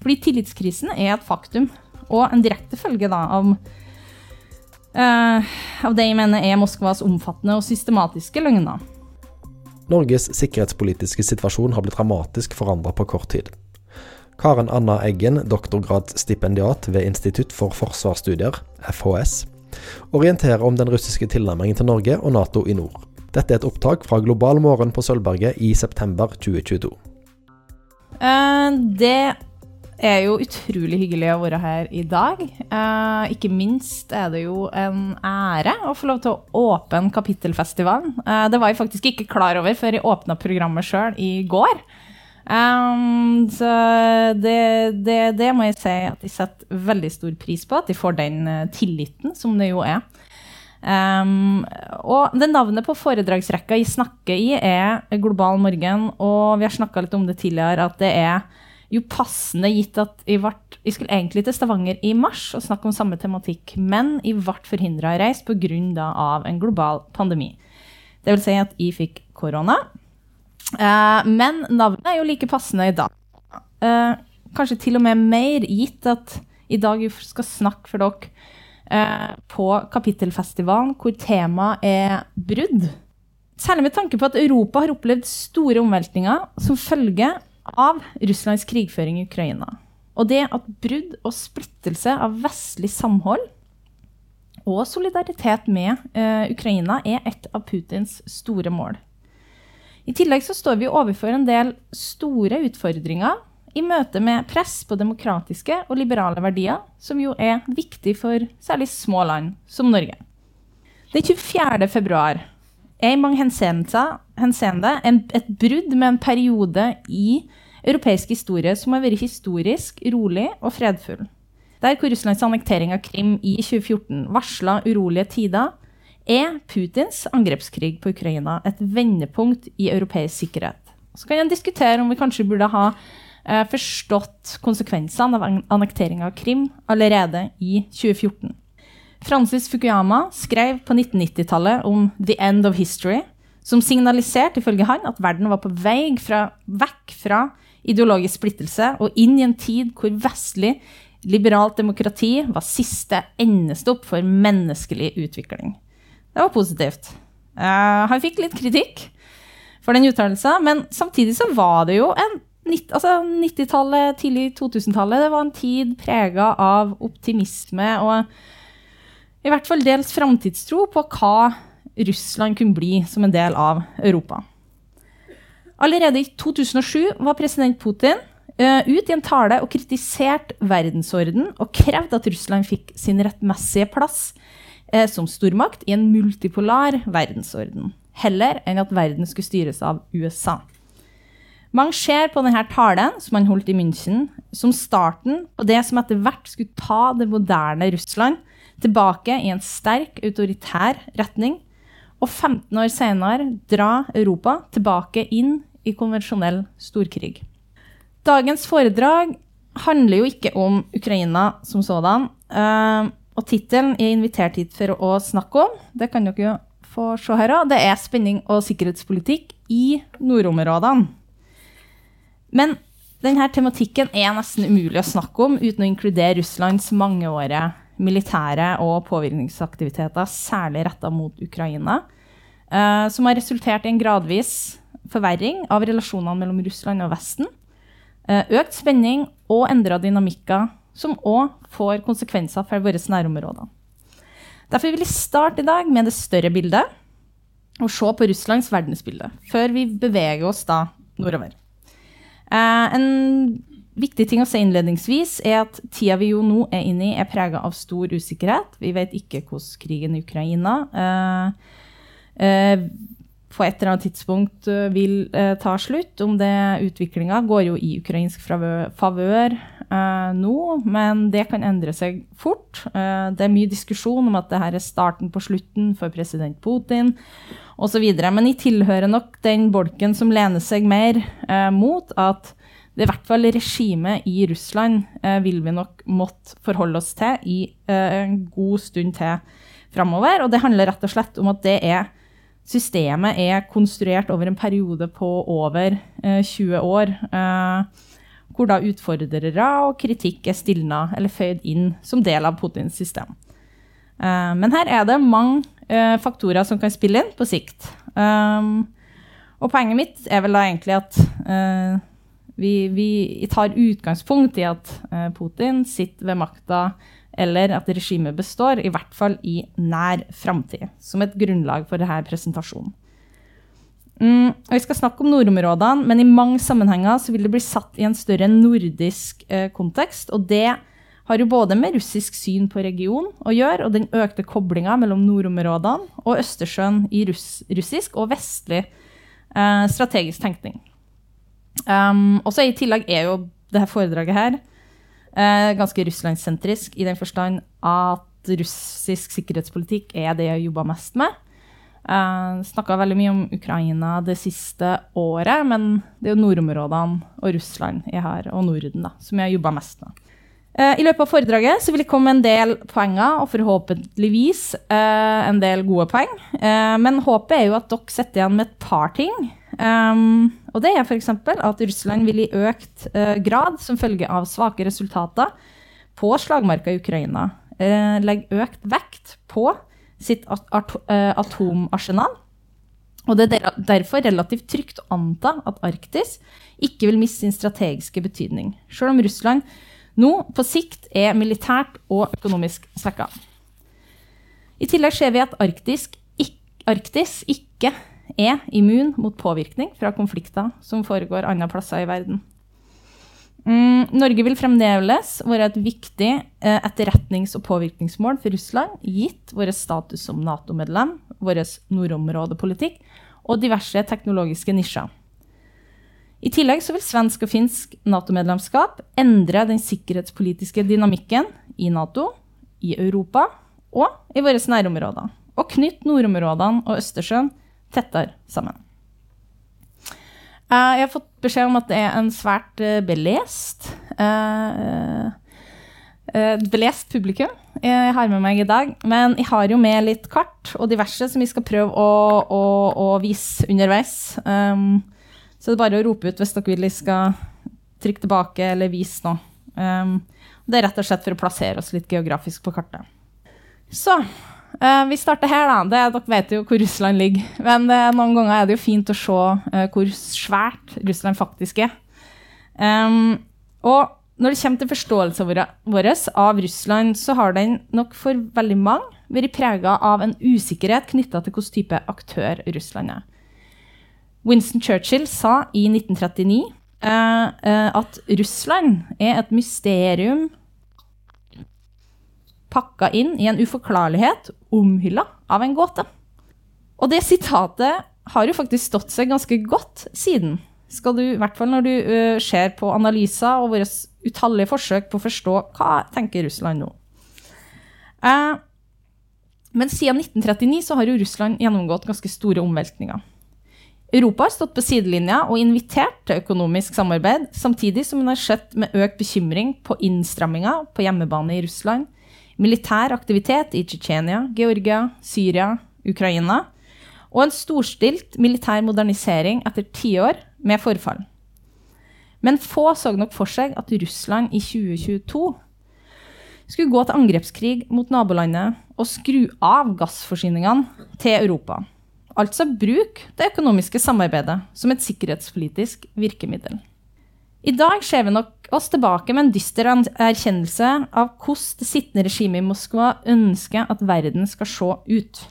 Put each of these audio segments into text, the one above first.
Fordi tillitskrisen er et faktum, og en direkte følge da av, uh, av det jeg mener er Moskvas omfattende og systematiske løgner. Norges sikkerhetspolitiske situasjon har blitt dramatisk forandra på kort tid. Karen Anna Eggen, doktorgradsstipendiat ved Institutt for forsvarsstudier, FHS, orienterer om den russiske tilnærmingen til Norge og Nato i nord. Dette er et opptak fra Global morgen på Sølvberget i september 2022. Uh, det er jo utrolig hyggelig å være her i dag. Eh, ikke minst er det jo en ære å få lov til å åpne Kapittelfestivalen. Eh, det var jeg faktisk ikke klar over før jeg åpna programmet sjøl i går. Um, så det, det, det, må jeg si at jeg setter veldig stor pris på, at de får den tilliten som det jo er. Um, og det navnet på foredragsrekka jeg snakker i, er Global morgen. Og vi har snakka litt om det tidligere, at det er jo passende gitt at jeg, ble, vi skulle egentlig til Stavanger i mars og snakke om samme tematikk, men jeg ble forhindra i reis pga. en global pandemi. Det vil si at jeg fikk korona. Uh, men navnet er jo like passende i dag. Uh, kanskje til og med mer, gitt at i dag jeg skal snakke for dere Eh, på Kapittelfestivalen, hvor temaet er brudd. Særlig med tanke på at Europa har opplevd store omveltninger som følge av Russlands krigføring i Ukraina. Og det at brudd og splittelse av vestlig samhold og solidaritet med uh, Ukraina er et av Putins store mål. I tillegg så står vi overfor en del store utfordringer i møte med press på demokratiske og liberale verdier, som jo er viktig for særlig små land som Norge. Den 24. februar er i mange henseende et brudd med en periode i europeisk historie som har vært historisk, rolig og fredfull. Der hvor Russlands annektering av Krim i 2014 varsla urolige tider, er Putins angrepskrig på Ukraina et vendepunkt i europeisk sikkerhet. Så kan en diskutere om vi kanskje burde ha eh, forstått konsekvensene av annekteringa av Krim allerede i 2014. Francis Fukuyama skrev på 1990-tallet om 'The End of History', som signaliserte ifølge han at verden var på vei fra, vekk fra ideologisk splittelse og inn i en tid hvor vestlig liberalt demokrati var siste endestopp for menneskelig utvikling. Det var positivt. Uh, han fikk litt kritikk for den uttalelsen, men samtidig så var det jo en altså 90-tallet, tidlig 2000-tallet, det var en tid prega av optimisme og i hvert fall dels framtidstro på hva Russland kunne bli som en del av Europa. Allerede i 2007 var president Putin uh, ut i en tale og kritiserte verdensorden og krevde at Russland fikk sin rettmessige plass uh, som stormakt i en multipolar verdensorden, heller enn at verden skulle styres av USA. Mange ser på denne talen som han holdt i München, som starten på det som etter hvert skulle ta det moderne Russland tilbake i en sterk autoritær retning, og 15 år senere dra Europa tilbake inn i konvensjonell storkrig. Dagens foredrag handler jo ikke om Ukraina som sådan. Eh, og tittelen er invitert hit for å snakke om, det kan dere jo få se her òg, det er spenning og sikkerhetspolitikk i nordområdene. Men denne tematikken er nesten umulig å snakke om uten å inkludere Russlands mangeårige militære og påvirkningsaktiviteter, særlig retta mot Ukraina, eh, som har resultert i en gradvis forverring av relasjonene mellom Russland og Vesten, eh, økt spenning og endra dynamikker, som òg får konsekvenser for våre nærområder. Derfor vil jeg starte i dag med det større bildet, og se på Russlands verdensbilde, før vi beveger oss da nordover. Eh, en viktig ting å si innledningsvis er at tida vi jo nå er inne i, er prega av stor usikkerhet. Vi vet ikke hvordan krigen i Ukraina uh, uh, på et eller annet tidspunkt vil ta slutt. Om det utviklinga går jo i ukrainsk favør nå, men det kan endre seg fort. det er mye diskusjon om at dette er starten på slutten for president Putin osv. Men jeg tilhører nok den bolken som lener seg mer eh, mot at det i hvert fall regimet i Russland eh, vil vi nok måtte forholde oss til i eh, en god stund til framover. Og det handler rett og slett om at det er Systemet er konstruert over en periode på over 20 eh, år. Eh, hvor da utfordrere og kritikk er stilna eller føyd inn som del av Putins system. Uh, men her er det mange uh, faktorer som kan spille inn på sikt. Og poenget mitt er vel da egentlig at vi, vi, tar utgangspunkt i at Putin sitter ved makta, eller at regimet består, i hvert fall i nær framtid, som et grunnlag for denne presentasjonen. Mm, vi skal snakke om nordområdene, men i mange sammenhenger vil det bli satt i en større nordisk eh, kontekst. Og det har jo både med russisk syn på regionen å gjøre, og den økte koblinga mellom nordområdene og Østersjøen i russ, russisk og vestlig eh, strategisk tenkning. Um, også I tillegg er jo dette foredraget her uh, ganske russlandssentrisk i den forstand at russisk sikkerhetspolitikk er det jeg jobber mest med. Uh, Snakka veldig mye om Ukraina det siste året, men det er jo nordområdene og Russland jeg har, og Norden da, som jeg har jobba mest med. Uh, I løpet av foredraget så vil det komme en del poenger, og forhåpentligvis uh, en del gode poeng. Uh, men håpet er jo at dere setter igjen med et par ting. Um, og det er f.eks. at Russland vil i økt grad, som følge av svake resultater på slagmarka i Ukraina, legge økt vekt på sitt eh, atomarsenal. Og det er derfor relativt trygt å anta at Arktis ikke vil miste sin strategiske betydning, selv om Russland nå på sikt er militært og økonomisk svekka. I tillegg ser vi at Arktis, ikke er immun mot påvirkning fra konflikter som foregår andre plasser i verden. Mm, Norge vil fremdeles være et viktig eh, etterretnings- og påvirkningsmål for Russland, gitt vår status som Nato-medlem, vår nordområdepolitikk og diverse teknologiske nisjer. I tillegg vil svensk og finsk Nato-medlemskap endre den sikkerhetspolitiske dynamikken i Nato, i Europa og i våre nærområder, og knytte nordområdene og Østersjøen tettere sammen. Uh, jeg har fått beskjed om at det er en svært uh, belest et belest publikum jeg har med meg i dag. Men jeg har jo med litt kart og diverse som vi skal prøve å, å, å vise underveis. Um, så det er bare å rope ut hvis dere vil jeg skal trykke tilbake eller vise noe. Um, det er rett og slett for å plassere oss litt geografisk på kartet. Så Uh, vi starter her, da. Det, dere vet jo hvor Russland ligger. Men det, noen ganger er det jo fint å se uh, hvor svært Russland faktisk er. Um, og når det kommer til forståelsen vår av Russland, så har den nok for veldig mange vært prega av en usikkerhet knytta til hvilken type aktør Russland er. Winston Churchill sa i 1939 at Russland er et mysterium pakka inn i en uforklarlighet, omhylla av en gåte. Og det sitatet har jo faktisk stått seg ganske godt siden. Skal du, I hvert fall når du uh, ser på analyser og våre utallige forsøk på å forstå hva tenker Russland nå. Uh, men siden 1939 så har jo Russland gjennomgått ganske store omveltninger. Europa har stått på sidelinja og invitert til økonomisk samarbeid, samtidig som hun har sett med økt bekymring på innstramminga på hjemmebane i Russland, militær aktivitet i Tsjetsjenia, Georgia, Syria, Ukraina og en storstilt militær modernisering etter tiår med forfall. Men få så nok for seg at Russland i 2022 skulle gå til angrepskrig mot nabolandet og skru av gassforsyningene til Europa. Altså bruk det økonomiske samarbeidet som et sikkerhetspolitisk virkemiddel. I dag ser vi nok oss tilbake med en dyster erkjennelse av hvordan det sittende regimet i Moskva ønsker at verden skal se ut.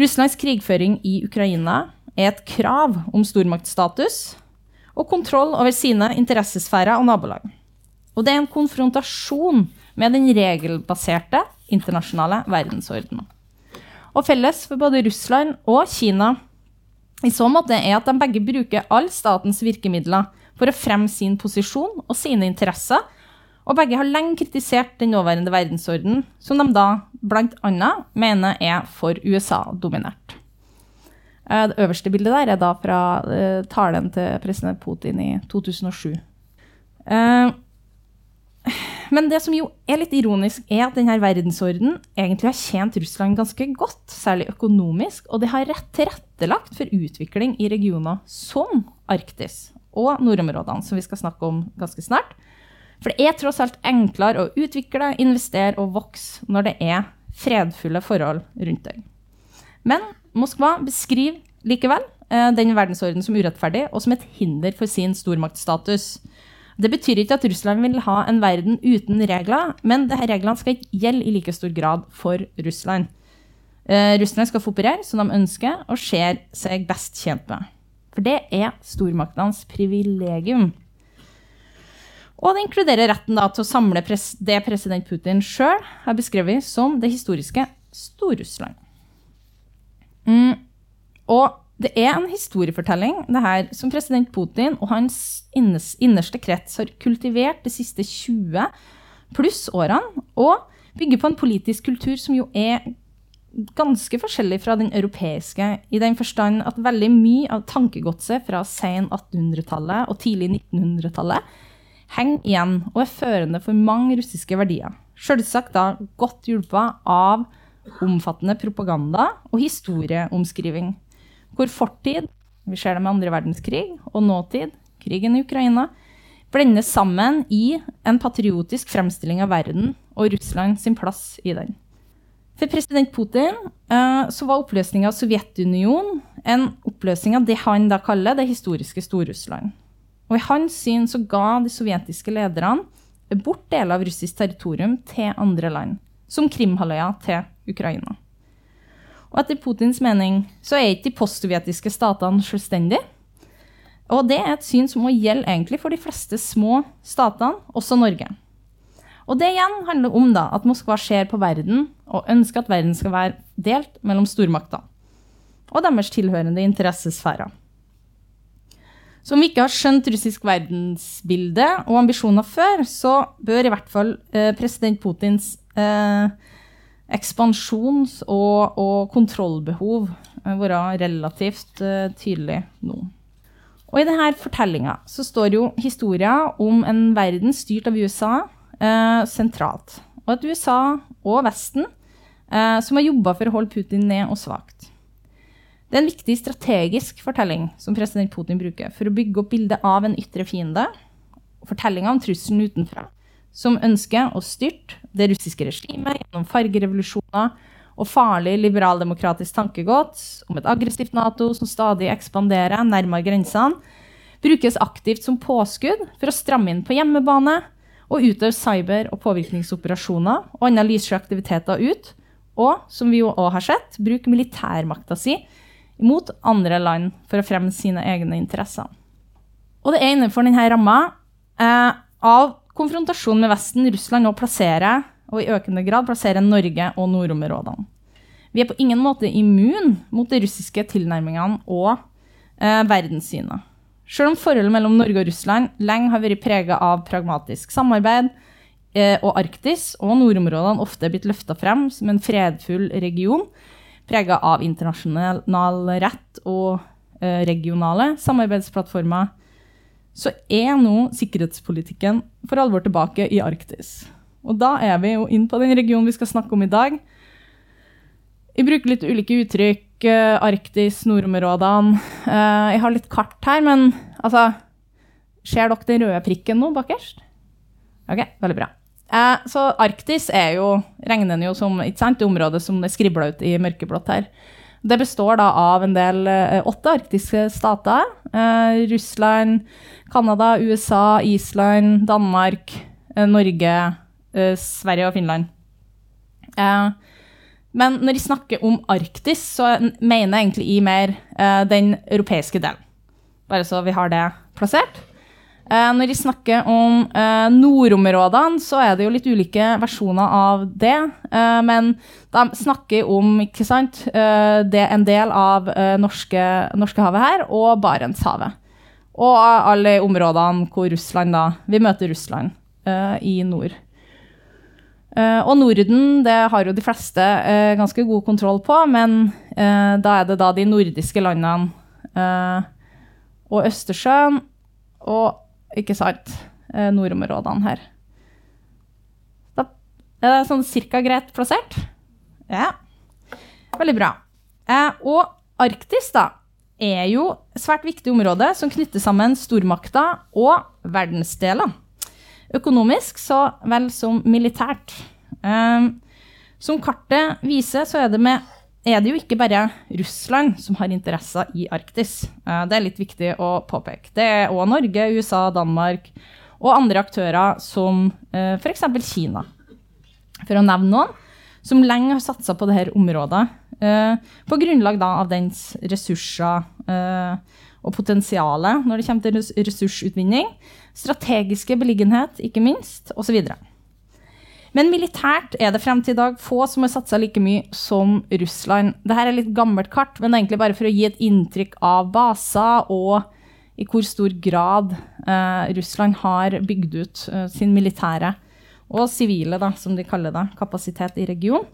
Russlands krigføring i Ukraina er et krav om stormaktstatus og kontroll over sine interessesfærer og nabolag. Og det er en konfrontasjon med den regelbaserte internasjonale verdensordenen. Og felles for både Russland og Kina i så måte er at de begge bruker all statens virkemidler for å fremme sin posisjon og sine interesser, og begge har lenge kritisert den nåværende verdensorden, som de da bl.a. mener er for USA-dominert. Eh, det øverste bildet der er da fra uh, talen til president Putin i 2007. Men det som jo er litt ironisk, er at denne verdensorden egentlig har tjent Russland ganske godt, særlig økonomisk, og det har rett tilrettelagt for utvikling i regioner som Arktis og nordområdene, som vi skal snakke om ganske snart. For det er tross alt enklere å utvikle, investere og vokse når det er fredfulle forhold rundt deg. Men Moskva beskriver likevel eh, den verdensorden som urettferdig og som et hinder for sin stormaktstatus. Det betyr ikke at Russland vil ha en verden uten regler, men disse reglene skal ikke gjelde i like stor grad for Russland. Eh, Russland skal få operere som de ønsker og ser seg best tjent med. For det er stormaktenes privilegium. Og det inkluderer retten da, til å samle pres det president Putin sjøl har beskrevet som det historiske Stor-Russland. Mm. Og det er en historiefortelling det her, som president Putin og hans innerste krets har kultivert de siste 20 pluss årene, og bygger på en politisk kultur som jo er ganske forskjellig fra den europeiske, i den forstand at veldig mye av tankegodset fra sen 1800-tallet og tidlig 1900-tallet henger igjen og er førende for mange russiske verdier. Selvsagt da godt hjulpet av omfattende propaganda og historieomskriving, hvor fortid, vi ser det med andre verdenskrig, og nåtid, krigen i Ukraina, blendes sammen i en patriotisk fremstilling av verden og Russland sin plass i den. For president Putin uh, så var oppløsninga av Sovjetunionen en oppløsning av det han da kaller det historiske Stor-Russland. Og I hans syn så ga de sovjetiske lederne bort deler av russisk territorium til andre land, som Krimhalvøya til Ukraina. Og etter Putins mening så er ikke de postsovjetiske statene selvstendige. Og det er et syn som må gjelde egentlig for de fleste små statene, også Norge. Og det igjen handler om da, at Moskva ser på verden og ønsker at verden skal være delt mellom stormakter og deres tilhørende interessesfærer. Så om vi ikke har skjønt russisk verdensbilde og ambisjoner før, så bør i hvert fall eh, president Putins eh, ekspansjons- og, og, kontrollbehov eh, være relativt uh, tydelig nå. Og I denne fortellinga står jo historia om en verden styrt av USA uh, sentralt. Og at USA og Vesten uh, som har jobba for å holde Putin ned og svakt. Det er en viktig strategisk fortelling som president Putin bruker for å bygge opp bildet av en ytre fiende. Fortellinga om trusselen utenfra, som ønsker å styrte det russiske regimet gjennom fargerevolusjoner og farlig liberaldemokratisk tankegods om et aggressivt Nato som stadig ekspanderer nærmere grensene, brukes aktivt som påskudd for å stramme inn på hjemmebane og utøve cyber- og påvirkningsoperasjoner og analyseaktiviteter aktiviteter ut. Og, som vi jo òg har sett, bruke militærmakta si mot andre land for å fremme sine egne interesser. Og det er innenfor denne ramma eh, av konfrontasjonen med Vesten Russland nå plasserer, og i økende grad plasserer Norge og nordområdene. Vi er på ingen måte immun mot de russiske tilnærmingene og eh, verdenssynet. Selv om forholdet mellom Norge og Russland lenge har vært prega av pragmatisk samarbeid, eh, og Arktis og nordområdene ofte er blitt løfta frem som en fredfull region, prega av internasjonal rett og eh, regionale samarbeidsplattformer, så er nå sikkerhetspolitikken for alvor tilbake i Arktis. Og da er vi jo inn på den regionen vi skal snakke om i dag. Vi bruker litt ulike uttrykk. Uh, Arktis, nordområdene. Uh, jeg har litt kart her, men altså Ser dere den røde prikken nå bakerst? Ok, veldig bra. Uh, så Arktis er jo, regner jo som ikke sant, det området som er skribla ut i mørkeblått her. Det består da av en del åtte arktiske stater. Russland, Canada, USA, Island, Danmark, Norge, Sverige og Finland. Uh, men når de snakker om Arktis, så mener jeg egentlig i mer uh, den europeiske delen. Bare så vi har det plassert. Uh, når vi snakker om eh, nordområdene, så er det jo litt ulike versjoner av det. men de snakker om ikke sant, det er en del av norske, Norskehavet her og Barentshavet. Og alle områdene hvor Russland da Vi møter Russland i nord. Uh, og Norden det har jo de fleste uh, ganske god kontroll på, men uh, da er det da de nordiske landene og Østersjøen og ikke sant, nordområdene her. Da er det sånn cirka greit plassert. Ja. Veldig bra. og Arktis, da, er jo et svært viktig område som knytter sammen stormakter og verdensdeler. Økonomisk så vel som militært. Um, som kartet viser, så er det, med, er det, jo ikke bare Russland som har interesser i Arktis. Uh, det er litt viktig å påpeke. Det er òg Norge, USA, Danmark og andre aktører som uh, f.eks. Kina. For å nevne noen som lenge har satsa på dette området. Uh, på grunnlag av dens ressurser og potensialet når det kommer til ressursutvinning, strategiske beliggenhet, ikke minst, osv. Men militært er det frem til i dag få som har satsa like mye som Russland. Dette er litt gammelt kart, men egentlig bare for å gi et inntrykk av baser og i hvor stor grad eh, Russland har bygd ut sin militære og sivile, da, som de kaller det, kapasitet i regionen.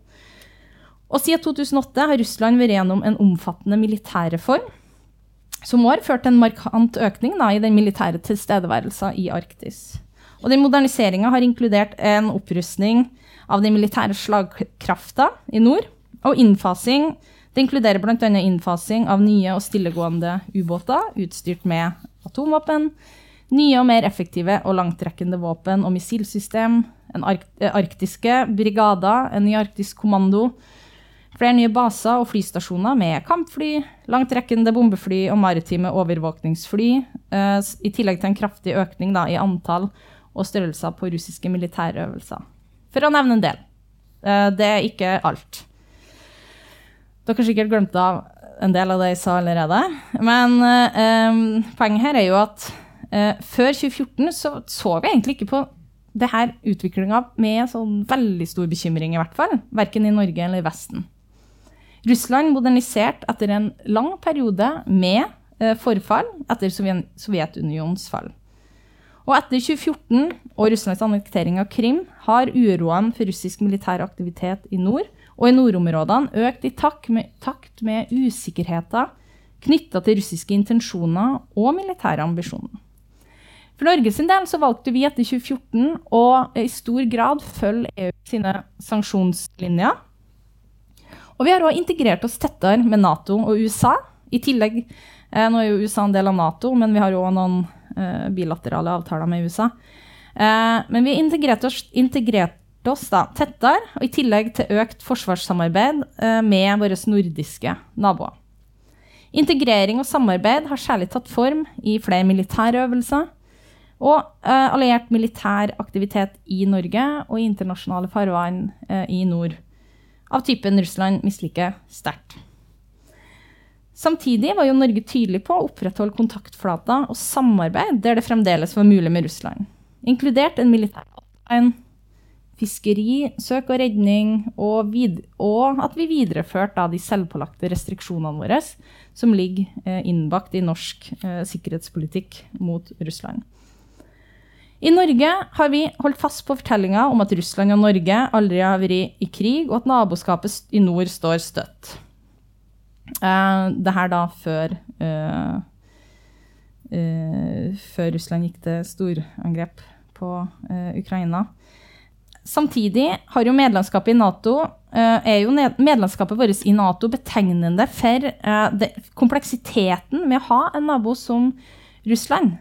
Og siden 2008 har Russland vært gjennom en omfattende militærreform, som har ført til en markant økning da, i den militære tilstedeværelsen i Arktis. Og den Moderniseringa har inkludert en opprustning av den militære slagkrafta i nord, og innfasing det inkluderer bl.a. innfasing av nye og stillegående ubåter utstyrt med atomvåpen, nye og mer effektive og langtrekkende våpen og missilsystem, en ark eh, arktiske brigader, en ny arktisk kommando, flere nye baser og flystasjoner med kampfly, langtrekkende bombefly og maritime overvåkningsfly, uh, i tillegg til en kraftig økning da, i antall og størrelser på russiske militærøvelser. For å nevne en del. Uh, det er ikke alt. Dere har sikkert glemt av en del av det jeg sa allerede. Men um, poenget her er jo at før 2014 så, så vi egentlig ikke på det her utviklinga med sånn veldig stor bekymring, i hvert fall. Verken i Norge eller i Vesten. Russland moderniserte etter en lang periode med eh, forfall etter Sovjetunionens fall. Og etter 2014 og Russlands annektering av Krim har uroen for russisk militær aktivitet i nord og i nordområdene økt i takt med, usikkerheter knytta til russiske intensjoner og militære ambisjoner. For Norges del valgte vi etter 2014 å i stor grad følge EU sine sanksjonslinjer. Og vi har òg integrert oss tettere med Nato og USA. I tillegg, eh, Nå er jo USA en del av Nato, men vi har òg noen bilaterale avtaler med USA. Eh, men vi integrerte oss, integrert oss da, tettere, og i tillegg til økt forsvarssamarbeid eh, med våre nordiske naboer. Integrering og samarbeid har særlig tatt form i flere militære øvelser og alliert militær aktivitet i Norge og i internasjonale farvann i nord. Av typen Russland misliker sterkt. Samtidig var jo Norge tydelig på å opprettholde kontaktflater og samarbeid der det fremdeles var mulig med Russland, inkludert en militær en fiskeri, søk og redning, og, og at vi videreførte de selvpålagte restriksjonene våre som ligger eh, innbakt i norsk eh, sikkerhetspolitikk mot Russland. I Norge har vi holdt fast på fortellinga om at Russland og Norge aldri har vært i krig, og at naboskapet i nord står støtt. Uh, det her da før uh, uh, Før Russland gikk til storangrep på Ukraina. Samtidig har jo medlemskapet i Nato er jo medlemskapet vårt i Nato betegnende for kompleksiteten med å ha en nabo som Russland.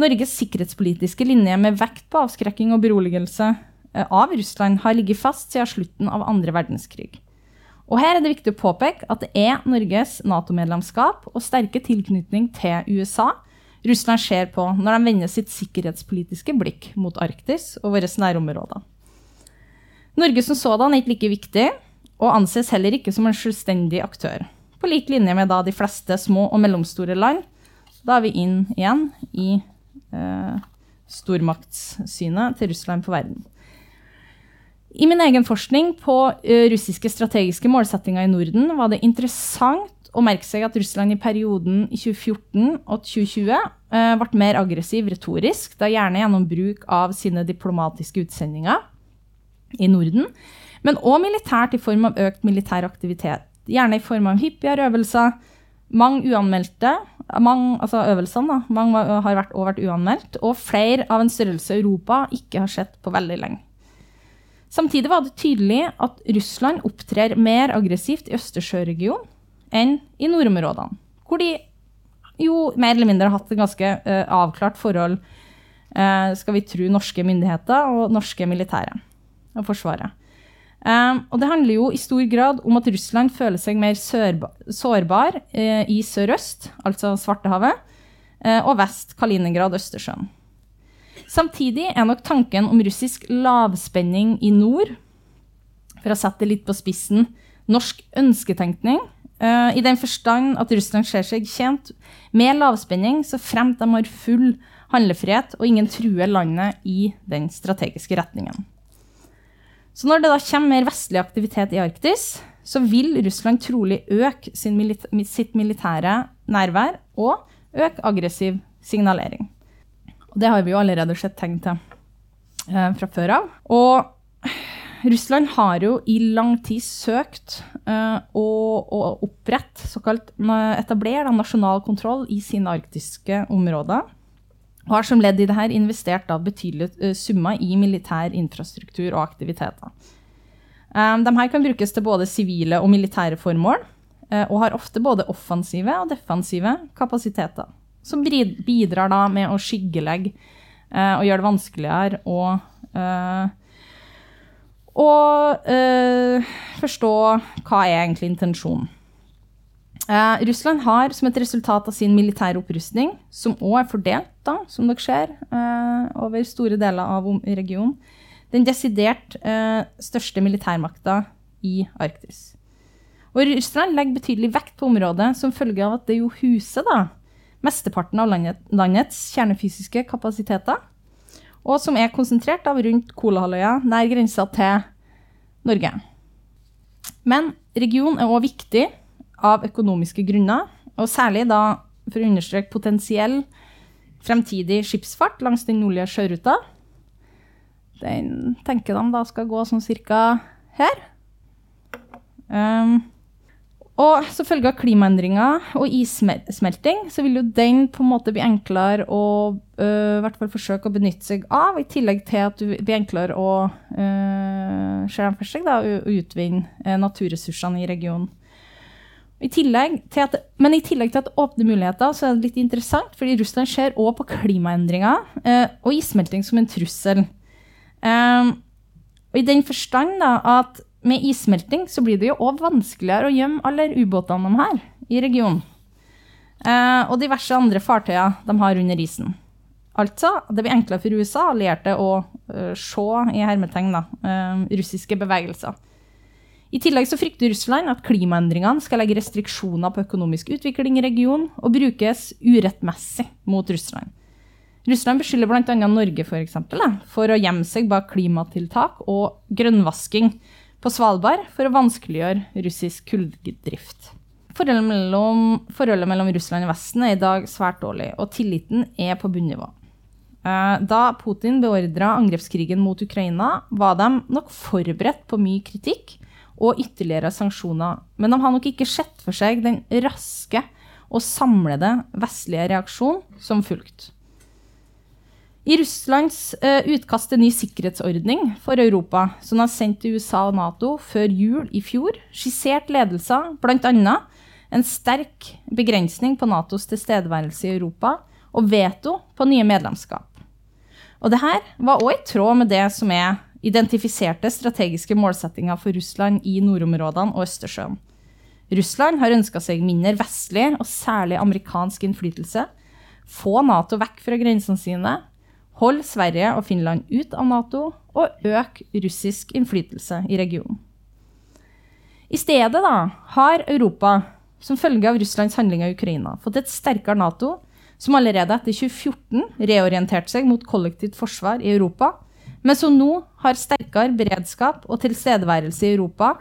Norges sikkerhetspolitiske linje med vekt på avskrekking og beroligelse eh, av Russland har ligget fast siden slutten av andre verdenskrig. Og her er det viktig å påpeke at det er Norges Nato-medlemskap og sterke tilknytning til USA Russland ser på når de vender sitt sikkerhetspolitiske blikk mot Arktis og våre nærområder. Norge som sådan er ikke like viktig, og anses heller ikke som en selvstendig aktør. På lik linje med de fleste små og mellomstore land. Da er vi inn igjen i eh, stormaktssynet til Russland på verden. I min egen forskning på uh, russiske strategiske målsettinger i Norden var det interessant å merke seg at Russland i perioden 2014 og 2020 uh, ble mer aggressiv retorisk, da gjerne gjennom bruk av sine diplomatiske utsendinger i Norden, men òg militært i form av økt militær aktivitet. Gjerne i form av hyppigere øvelser, mange uanmeldte mange, altså øvelsene da, mange har vært, vært uanmeldt, og flere av en størrelse Europa ikke har sett på veldig lenge. Samtidig var det tydelig at Russland opptrer mer aggressivt i Østersjøregionen enn i nordområdene, hvor de jo mer eller mindre har hatt et ganske uh, avklart forhold, uh, skal vi tro, norske myndigheter og norske militære og Forsvaret. Um, og det handler jo i stor grad om at Russland føler seg mer sårbar uh, i sørøst, altså Svartehavet, og vest Kaliningrad, Østersjøen. Samtidig er nok tanken om russisk lavspenning i nord, for å sette det litt på spissen, norsk ønsketenkning Uh, I den forstand at Russland ser seg tjent med lavspenning så fremt de har full handlefrihet og ingen truer landet i den strategiske retningen. Så når det da kommer mer vestlig aktivitet i Arktis, så vil Russland trolig øke milita sitt militære nærvær og øke aggressiv signalering. Og det har vi jo allerede sett tegn til uh, fra før av. Og Russland har jo i lang tid søkt uh, å, å opprette, såkalt etablere nasjonal kontroll i sine arktiske områder. Og har som ledd i dette investert da, betydelige uh, summer i militær infrastruktur og aktiviteter. Um, de her kan brukes til både sivile og militære formål, og har ofte både offensive og defensive kapasiteter. Som bidrar da med å skyggelegge og gjøre det vanskeligere å og eh, forstå hva er egentlig intensjonen. Eh, Russland har som et resultat av sin militære opprustning, som òg er fordelt, da, som dere ser, eh, over store deler av regionen, den desidert største militærmakta i Arktis. Og Russland legger betydelig vekt på området som følge av at det jo huser da, mesteparten av landets kjernefysiske kapasiteter og som er konsentrert av rundt Kolahalvøya, nær grensa til Norge. Men regionen er òg viktig av økonomiske grunner, og særlig da for å understreke potensiell fremtidig skipsfart langs den nordlige sjøruta. Den tenker de da skal gå sånn cirka her. Um, og som følge av klimaendringer og issmelting, så vil jo den på en måte bli enklere å øh, hvert fall forsøke å benytte seg av, i tillegg til at det blir enklere å øh, seg da, å utvinne naturressursene i regionen. I at, men i tillegg til at det åpner muligheter, så er det litt interessant, fordi Russland ser òg på klimaendringer øh, og issmelting som en trussel. Um, og i den forstand da, at med issmelting så blir det jo òg vanskeligere å gjemme alle ubåtene de her i regionen. Eh, og diverse andre fartøyer de har under isen. Altså, det blir enklere for USA allierte å uh, se i hermetegn da, uh, russiske bevegelser. I tillegg så frykter Russland at klimaendringene skal legge restriksjoner på økonomisk utvikling i regionen og brukes urettmessig mot Russland. Russland beskylder bl.a. Norge for, eksempel, for å gjemme seg bak klimatiltak og grønnvasking på Svalbard for å vanskeliggjøre russisk kulldrift. Forholdet mellom, forholdet mellom Russland og Vesten er i dag svært dårlig, og tilliten er på bunnivå. Eh, da Putin beordra angrepskrigen mot Ukraina, var de nok forberedt på mye kritikk og ytterligere sanksjoner, men de har nok ikke sett for seg den raske og samlede vestlige reaksjonen som fulgte. I Russlands uh, utkast til ny sikkerhetsordning for Europa, som er sendt til USA og Nato før jul i fjor, skissert ledelser bl.a. en sterk begrensning på Natos tilstedeværelse i Europa og veto på nye medlemskap. Og dette var òg i tråd med det som er identifiserte strategiske målsettinger for Russland i nordområdene og Østersjøen. Russland har ønska seg mindre vestlig og særlig amerikansk innflytelse, få Nato vekk fra grensene sine Hold Sverige og Finland ut av Nato, og øk russisk innflytelse i regionen. I stedet da, har Europa, som følge av Russlands handling av Ukraina, fått et sterkere Nato, som allerede etter 2014 reorienterte seg mot kollektivt forsvar i Europa, men som nå har sterkere beredskap og tilstedeværelse i Europa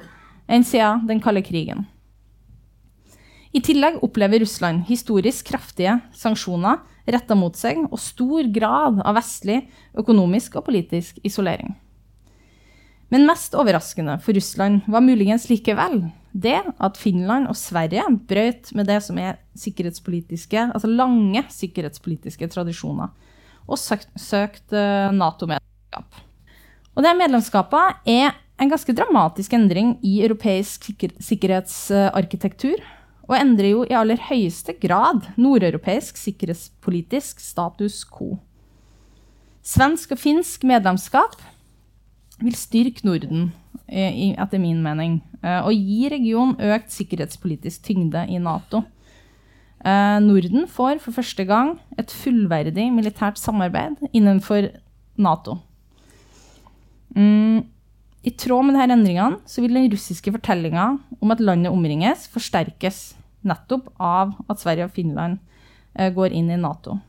enn siden den kalde krigen. I tillegg opplever Russland historisk kraftige sanksjoner retta mot seg, og stor grad av vestlig økonomisk og politisk isolering. Men mest overraskende for Russland var muligens likevel det at Finland og Sverige brøt med det som er sikkerhetspolitiske, altså lange sikkerhetspolitiske tradisjoner, og søkt, søkt eh, Nato-medlemskap. Og det medlemskapet er en ganske dramatisk endring i europeisk sikkerhetsarkitektur og endrer jo i aller høyeste grad nordeuropeisk sikkerhetspolitisk status quo. Svensk og finsk medlemskap vil styrke Norden, etter min mening, eh, og gi regionen økt sikkerhetspolitisk tyngde i Nato. Eh, Norden får for første gang et fullverdig militært samarbeid innenfor Nato. Mm, I tråd med disse endringene vil den russiske fortellinga om at landet omringes, forsterkes nettopp av at Sverige og Finland eh, går inn i Nato.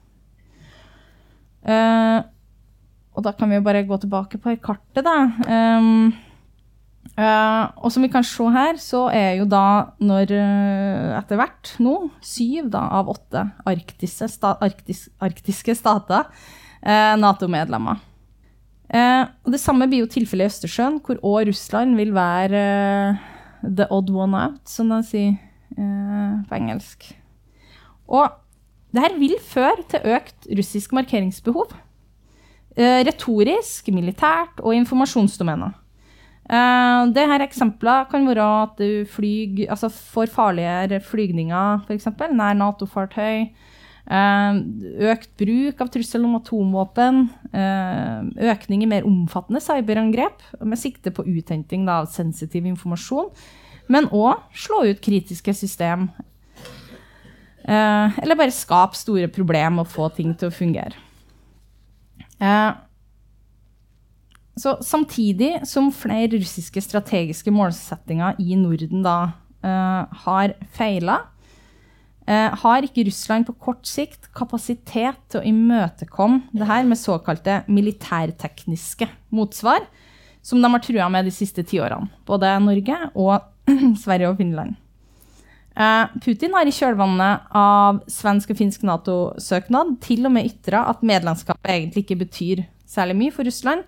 Og da kan vi jo bare gå tilbake på kartet, da. Uh, og som vi kan se her, så er jo da når etter hvert nå syv da, av åtte arktiske, sta arktis arktiske stater Nato-medlemmer. og det samme blir jo tilfellet i Østersjøen, hvor òg Russland vil være the odd one out, som de sier på engelsk. Og det her vil føre til økt russisk markeringsbehov. Eh, retorisk, militært og informasjonsdomener. Uh, det her Eksempler kan være at du flyg, altså får farligere flygninger, f.eks. nær Nato-fartøy. Økt bruk av trussel om atomvåpen. Økning i mer omfattende cyberangrep med sikte på uthenting av sensitiv informasjon. Men òg slå ut kritiske system. eller bare skape store problemer og få ting til å fungere. Eh, så samtidig som flere russiske strategiske målsettinger i Norden da eh, har feila, eh, har ikke Russland på kort sikt kapasitet til å imøtekomme det her med såkalte militærtekniske motsvar, som de har trua med de siste tiårene. Både Norge og Sverige og Finland. Eh, Putin har i kjølvannet av svensk og finsk Nato-søknad til og med ytra at medlemskapet egentlig ikke betyr særlig mye for Russland.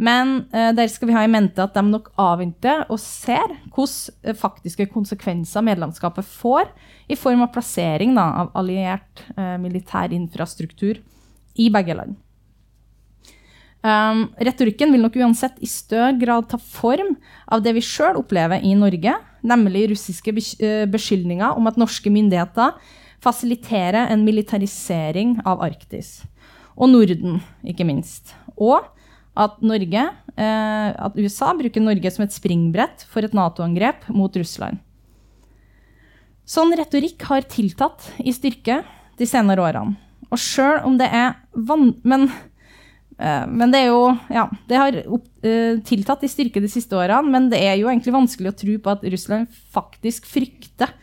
Men uh, der skal vi ha i mente at de nok avventer og ser hvilke faktiske konsekvenser medlemskapet får i form av plassering da, av alliert uh, militær infrastruktur i begge land. Um, retorikken vil nok uansett i større grad ta form av det vi sjøl opplever i Norge, nemlig russiske eh, beskyldninger om at norske myndigheter fasiliterer en militarisering av Arktis. Og Norden, ikke minst. Og at, Norge, eh, at USA bruker Norge som et springbrett for et Nato-angrep mot Russland. Sånn retorikk har tiltatt i styrke de senere årene. Og sjøl om det er van... Men men det er jo Ja, det har opp, uh, tiltatt i styrke de siste årene, men det er jo egentlig vanskelig å tro på at Russland faktisk frykter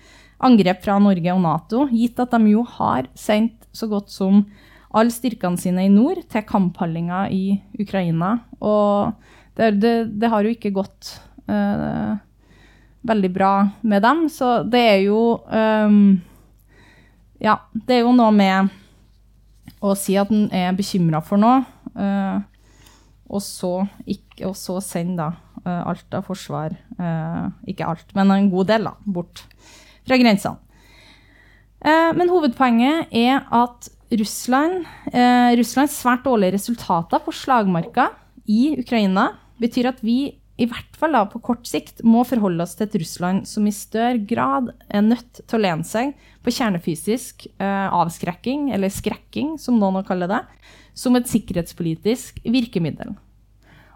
angrep fra Norge og Nato, gitt at de jo har sendt så godt som alle styrkene sine i nord til kamphandlinga i Ukraina. Og det, det, det har jo ikke gått uh, veldig bra med dem, så det er jo um, Ja, det er jo noe med å si at en er bekymra for noe og så, og så send da uh, alt av forsvar, uh, ikke alt, men en god del, da, bort fra grensene. men hovedpoenget er at Russland, Russlands svært dårlige resultater på slagmarka i Ukraina betyr at vi i hvert fall da, på kort sikt må forholde oss til et Russland som i større grad er nødt til å lene seg på kjernefysisk avskrekking, eller skrekking, som noen kaller det, som et sikkerhetspolitisk virkemiddel.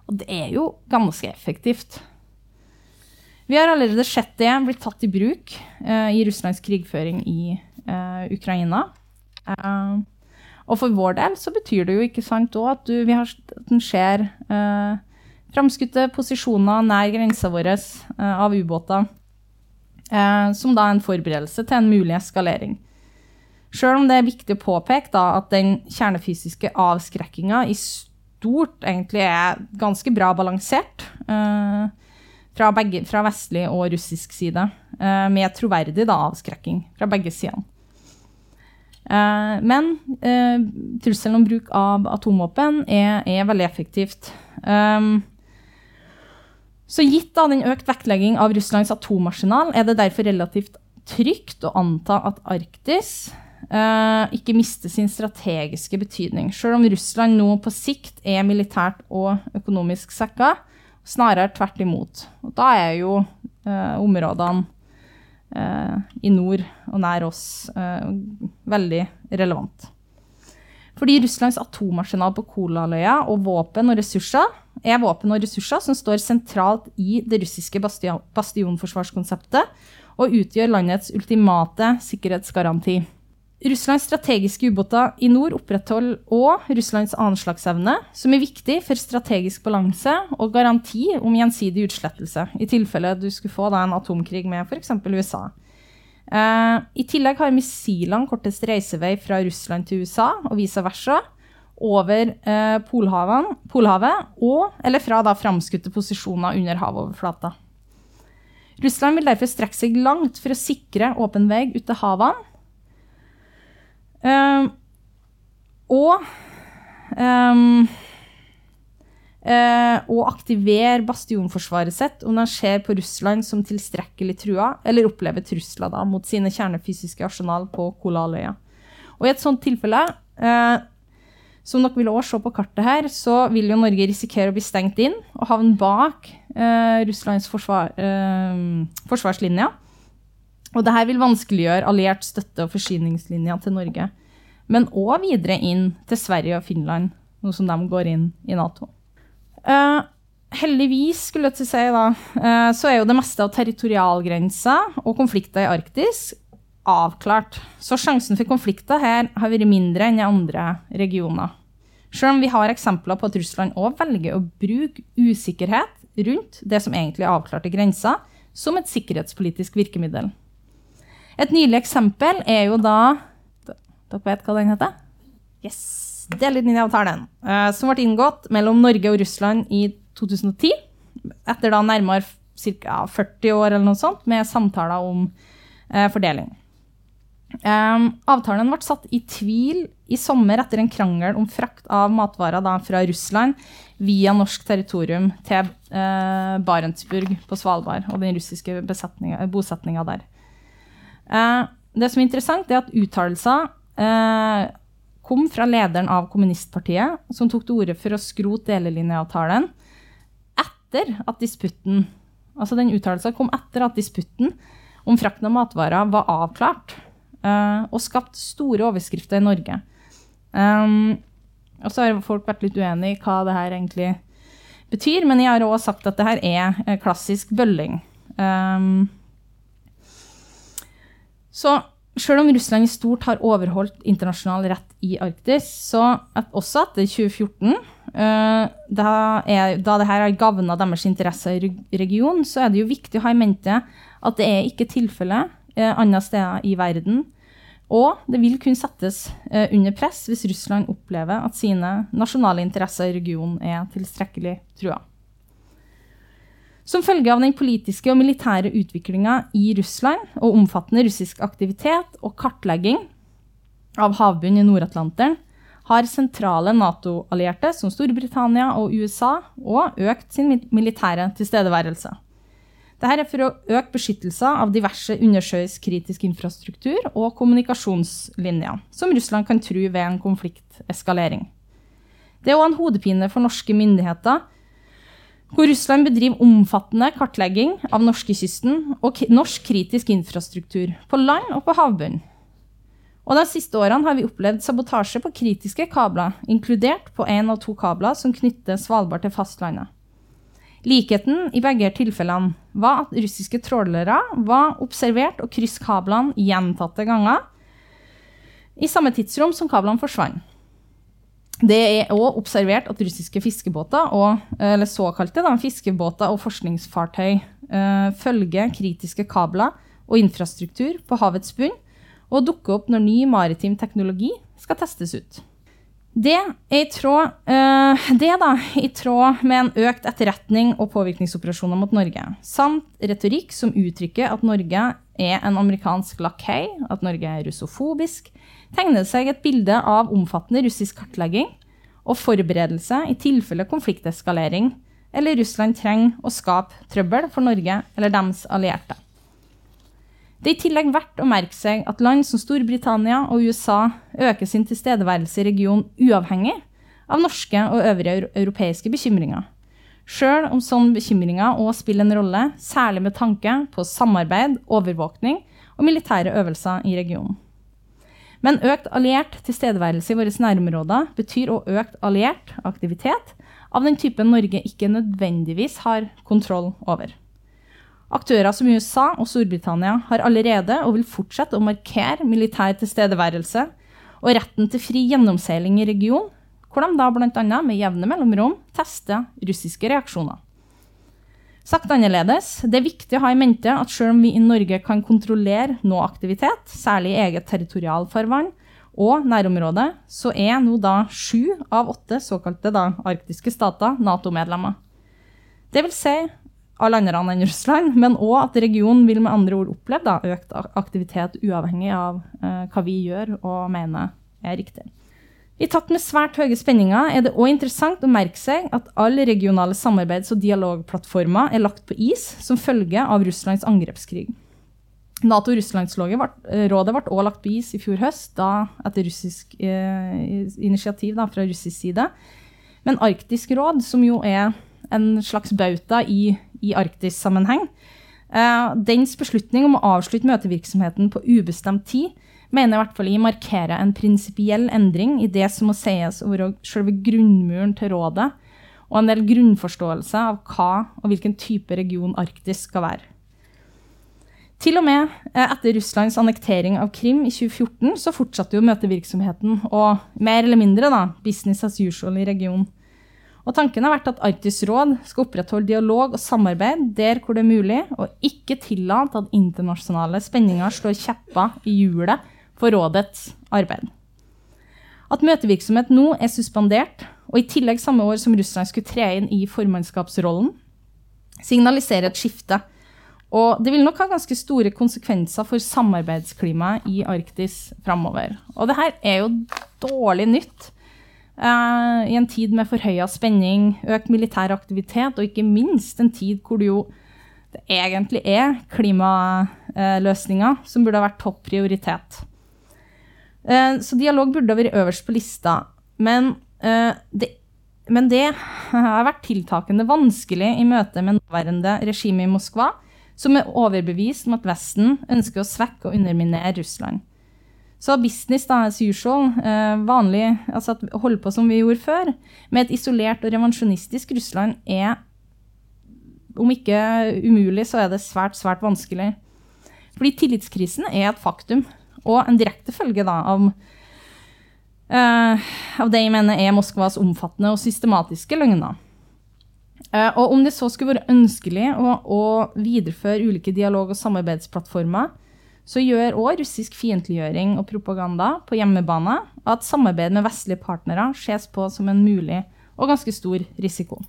Og det er jo ganske effektivt. Vi har allerede sett det blitt tatt i bruk eh, i Russlands krigføring i eh, Ukraina. Eh, og for vår del så betyr det jo ikke sant òg at, at den ser eh, framskutte posisjoner nær grensa vår av ubåter, som da er en forberedelse til en mulig eskalering. Sjøl om det er viktig å påpeke da, at den kjernefysiske avskrekkinga i stort egentlig er ganske bra balansert eh, fra, begge, fra, vestlig og russisk side, eh, med troverdig da, avskrekking fra begge sidene. Eh, men trusselen om bruk av atomvåpen er, er veldig effektivt. Um, så gitt da den økt vektlegging av Russlands atomarsenal, er det derfor relativt trygt å anta at Arktis ikke miste sin strategiske betydning. Selv om Russland nå på sikt er militært og økonomisk svekka, snarere tvert imot. Og da er jo eh, områdene eh, i nord og nær oss eh, veldig relevant. Fordi Russlands atomarsenal på Kolaløya og våpen og ressurser er våpen og ressurser som står sentralt i det russiske bastion bastionforsvarskonseptet og utgjør landets ultimate sikkerhetsgaranti. Russlands strategiske ubåter i nord opprettholder òg Russlands anslagsevne, som er viktig for strategisk balanse og garanti om gjensidig utslettelse, i tilfelle du skulle få da, en atomkrig med f.eks. USA. Eh, I tillegg har missilene kortest reisevei fra Russland til USA og vice versa over eh, Polhavet, Polhavet, og, eller fra da framskutte posisjoner under havoverflata. Russland vil derfor strekke seg langt for å sikre åpen vei ut til havene Um, og um, uh, og aktivere bastionforsvaret sitt om de ser på Russland som tilstrekkelig trua, eller opplever trusler da, mot sine kjernefysiske arsenal på Kolaløya. Og I et sånt tilfelle, uh, som dere vil også se på kartet her, så vil jo Norge risikere å bli stengt inn og havne bak uh, Russlands forsvar, forsvarslinjer. Og dette vil vanskeliggjøre alliert støtte og forsyningslinja til Norge. Men òg videre inn til Sverige og Finland, nå som de går inn i Nato. Uh, heldigvis, skulle jeg til si, da, uh, så er jo det meste av territorialgrenser og konflikter i Arktis avklart. Så sjansen for konflikter her har vært mindre enn i andre regioner. Selv om vi har eksempler på at Russland òg velger å bruke usikkerhet rundt det som egentlig er avklarte grenser, som et sikkerhetspolitisk virkemiddel. Et nylig eksempel er jo da Dere vet hva den heter? Yes! Delelinjeavtalen, uh, som ble inngått mellom Norge og Russland i 2010. Etter da nærmere ca. 40 år eller noe sånt med samtaler om uh, fordeling. Um, avtalen ble satt i tvil i sommer etter en krangel om frakt av matvarer da, fra Russland via norsk territorium til uh, Barentsburg på Svalbard og den russiske bosetninga der. Eh, det som er interessant, er at uttalelser eh, kom fra lederen av kommunistpartiet, som tok til orde for å skrote delelinjeavtalen etter at disputten Altså den uttalelsen kom etter at disputten om frakten av matvarer var avklart, uh, og skapt store overskrifter i Norge. Og så har folk vært litt uenige i hva det her egentlig betyr, men jeg har òg sagt at det her er klassisk bølling. Um, så selv om Russland i stort har overholdt internasjonal rett i Arktis, så at også etter 2014, uh, da, er, da dette har gavna deres interesser i regionen, så er det jo viktig å ha i mente at det er ikke tilfellet uh, andre steder i verden. Og det vil kunne settes uh, under press hvis Russland opplever at sine nasjonale interesser i regionen er tilstrekkelig trua. Som følge av den politiske og militære utviklinga i Russland og omfattende russisk aktivitet og kartlegging av havbunnen i Nord-Atlanteren, har sentrale Nato-allierte som Storbritannia og USA òg økt sin militære tilstedeværelse. Dette er for å øke beskyttelse av diverse undersjøisk kritisk infrastruktur og kommunikasjonslinjer, som Russland kan true ved en konflikteskalering. Det er òg en hodepine for norske myndigheter hvor Russland bedriver omfattende kartlegging av norskekysten og norsk kritisk infrastruktur på land og på havbunnen. Og De siste årene har vi opplevd sabotasje på kritiske kabler, inkludert på én av to kabler som knytter Svalbard til fastlandet. Likheten i begge tilfellene var at russiske trålere var observert og krysset kablene gjentatte ganger i samme tidsrom som kablene forsvant. Det er òg observert at russiske fiskebåter, og, eller såkalte da, fiskebåter og forskningsfartøy eh, følger kritiske kabler og infrastruktur på havets bunn og dukker opp når ny maritim teknologi skal testes ut. Det er i tråd, eh, det da, i tråd med en økt etterretning og påvirkningsoperasjoner mot Norge, samt retorikk som uttrykker at Norge er en amerikansk lakei, at Norge er russofobisk, tegner det seg et bilde av omfattende russisk kartlegging og forberedelse i tilfelle konflikteskalering eller Russland trenger å skape trøbbel for Norge eller deres allierte. Det er i tillegg verdt å merke seg at land som Storbritannia og USA øker sin tilstedeværelse i regionen uavhengig av norske og øvrige europeiske bekymringer. Sjøl om sånne bekymringer òg spiller en rolle, særlig med tanke på samarbeid, overvåkning og militære øvelser i regionen. Men økt alliert tilstedeværelse i våre nærområder betyr òg økt alliert aktivitet av den typen Norge ikke nødvendigvis har kontroll over. Aktører som USA og Storbritannia har allerede og vil fortsette å markere militær tilstedeværelse og retten til fri gjennomseiling i regionen, hvor de da bl.a. med jevne mellomrom tester russiske reaksjoner. Sagt annerledes, det er viktig å ha i mente at selv om vi i Norge kan kontrollere noe aktivitet, særlig i eget territorialfarvann og nærområde, så er nå da sju av åtte såkalte da, arktiske stater Nato-medlemmer. Det vil si alle andre enn Russland, men òg at regionen vil med andre ord oppleve da, økt aktivitet uavhengig av eh, hva vi gjør og mener er riktig. I takt med svært høye spenninger er det òg interessant å merke seg at alle regionale samarbeids- og dialogplattformer er lagt på is som følge av Russlands angrepskrig. Nato-Russlandsrådet ble også lagt på is i fjor høst, da etter russisk eh, initiativ da, fra russisk side. Men Arktisk råd, som jo er en slags bauta i, i Arktis-sammenheng, eh, dens beslutning om å avslutte møtevirksomheten på ubestemt tid mener i hvert fall jeg markerer en prinsipiell endring i det som må sies å være selve grunnmuren til rådet, og en del grunnforståelse av hva og hvilken type region Arktis skal være. Til og med eh, etter Russlands annektering av Krim i 2014 så fortsatte jo møtevirksomheten og mer eller mindre da, business as usual i regionen. Og Tanken har vært at Arktisk råd skal opprettholde dialog og samarbeid der hvor det er mulig, og ikke tillate at internasjonale spenninger slår kjepper i hjulet for rådets arbeid. At møtevirksomhet nå er suspendert, og i tillegg samme år som Russland skulle tre inn i formannskapsrollen, signaliserer et skifte. Og det vil nok ha ganske store konsekvenser for samarbeidsklimaet i Arktis framover. Og det her er jo dårlig nytt uh, i en tid med forhøya spenning, økt militær aktivitet, og ikke minst en tid hvor det jo det egentlig er klimaløsninger som burde ha vært topp prioritet. Eh, så dialog burde vært øverst på lista. Men, eh, det, men det har vært tiltakende vanskelig i møte med nåværende regime i Moskva, som er overbevist om at Vesten ønsker å svekke og underminere Russland. Så business da, as usual, eh, vanlig, altså at holde på som vi gjorde før, med et isolert og revansjonistisk Russland, er om ikke umulig, så er det svært, svært vanskelig. Fordi tillitskrisen er et faktum. Og en direkte følge da, av, uh, av det jeg mener er Moskvas omfattende og systematiske løgner. Uh, og om det så skulle være ønskelig å, å videreføre ulike dialog- og samarbeidsplattformer, så gjør òg russisk fiendtliggjøring og propaganda på hjemmebane at samarbeid med vestlige partnere ses på som en mulig og ganske stor risiko.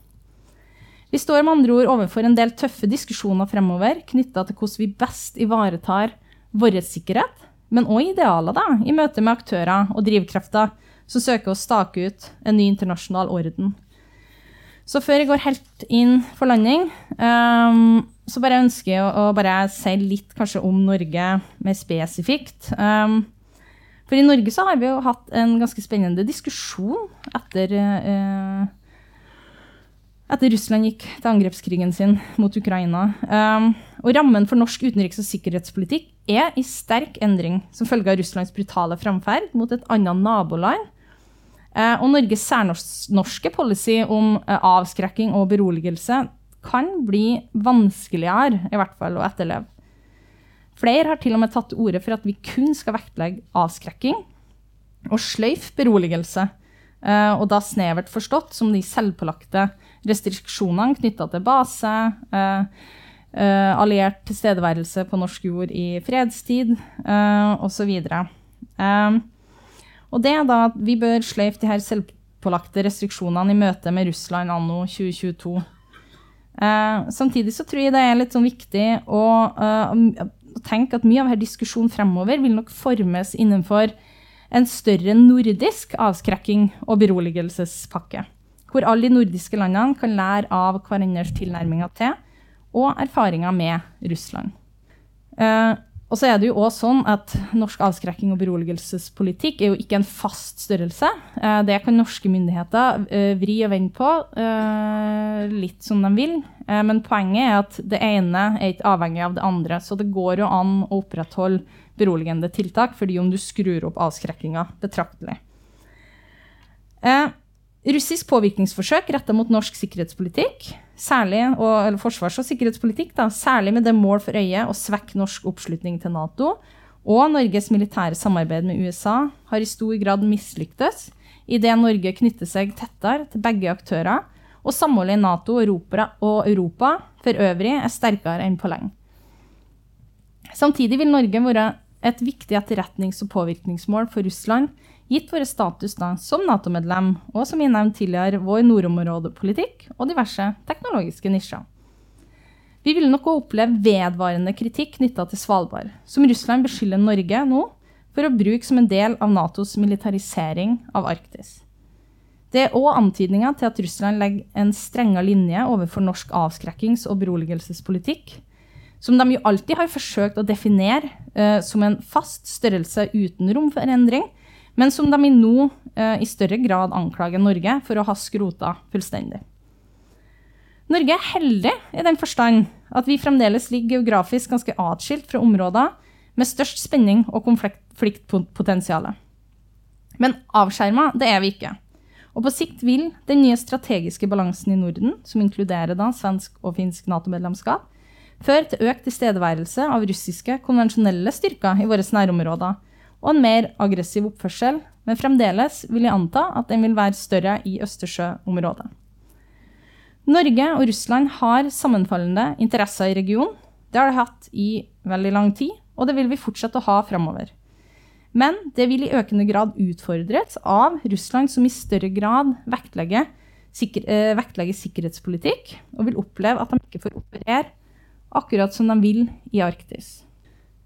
Vi står med andre ord overfor en del tøffe diskusjoner fremover knytta til hvordan vi best ivaretar vår sikkerhet, men òg idealer da, i møte med aktører og drivkrefter som søker å stake ut en ny internasjonal orden. Så før jeg går helt inn for landing, um, så bare ønsker jeg å, å si litt kanskje om Norge mer spesifikt. Um, for i Norge så har vi jo hatt en ganske spennende diskusjon etter uh, etter Russland gikk til angrepskrigen sin mot Ukraina. Um, og rammen for norsk utenriks- og sikkerhetspolitikk er i sterk endring som følge av Russlands brutale framferd mot et annet naboland. Uh, og Norges særnorske policy om uh, avskrekking og beroligelse kan bli vanskeligere i hvert fall å etterleve. Flere har til og med tatt til orde for at vi kun skal vektlegge avskrekking og sløyfe beroligelse, uh, og da snevert forstått som de selvpålagte restriksjonene knytta til base, eh, eh, alliert tilstedeværelse på norsk jord i fredstid eh, osv. Eh, og det er da at vi bør sløyfe de her selvpålagte restriksjonene i møte med Russland anno 2022. Eh, samtidig så tror jeg det er litt sånn viktig å, uh, å tenke at mye av her diskusjonen fremover vil nok formes innenfor en større nordisk avskrekking og beroligelsespakke hvor alle de nordiske landene kan lære av hverandres tilnærminger til og erfaringer med Russland. Eh, Og så er det jo også sånn at Norsk avskrekking og beroligelsespolitikk er jo ikke en fast størrelse. Eh, det kan norske myndigheter eh, vri og vende på eh, litt som de vil. Men poenget er at det ene er ikke avhengig av det andre. Så det går jo an å opprettholde beroligende tiltak fordi om du skrur opp avskrekkinga betraktelig. Russisk påvirkningsforsøk retta mot norsk sikkerhetspolitikk, særlig, og, eller forsvars- og sikkerhetspolitikk, da, særlig med det mål for øye å svekke norsk oppslutning til Nato, og Norges militære samarbeid med USA har i stor grad mislyktes idet Norge knytter seg tettere til begge aktører, og samholdet i Nato Europa og Europa for øvrig er sterkere enn på lenge. Samtidig vil Norge være et viktig etterretnings- og påvirkningsmål for Russland gitt vår status da, som Nato-medlem, og som jeg nevnte tidligere, vår nordområdepolitikk og diverse teknologiske nisjer. Vi ville nok oppleve vedvarende kritikk knytta til Svalbard, som Russland beskylder Norge nå for å bruke som en del av Natos militarisering av Arktis. Det er òg antydninger til at Russland legger en strengere linje overfor norsk avskrekkings- og beroligelsespolitikk, som de jo alltid har forsøkt å definere uh, som en fast størrelse uten rom for endring, men som de nå eh, i større grad anklager Norge for å ha skrota fullstendig. Norge er heldig i den forstand at vi fremdeles ligger geografisk ganske atskilt fra områder med størst spenning og konfliktpotensial. Men avskjerma det er vi ikke. Og på sikt vil den nye strategiske balansen i Norden, som inkluderer da svensk og finsk Nato-medlemskap, føre til økt tilstedeværelse av russiske konvensjonelle styrker i våre nærområder, og en mer aggressiv oppførsel, men fremdeles vil jeg anta at den vil være større i Østersjøområdet. Norge og Russland har sammenfallende interesser i regionen. Det har det hatt i veldig lang tid, og det vil vi fortsette å ha framover. Men det vil i økende grad utfordres av Russland, som i større grad vektlegger, sikker, eh, vektlegger sikkerhetspolitikk, og vil oppleve at de ikke får operere akkurat som de vil i Arktis.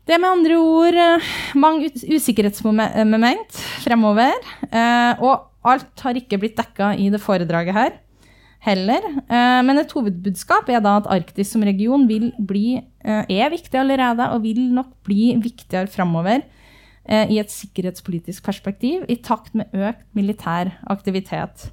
Det er med andre ord eh, mange usikkerhetsmoment fremover. Eh, og alt har ikke blitt dekka i det foredraget her heller. Eh, men et hovedbudskap er da at Arktis som region bli, er viktig allerede og vil nok bli viktigere fremover i et sikkerhetspolitisk perspektiv i takt med økt militær aktivitet.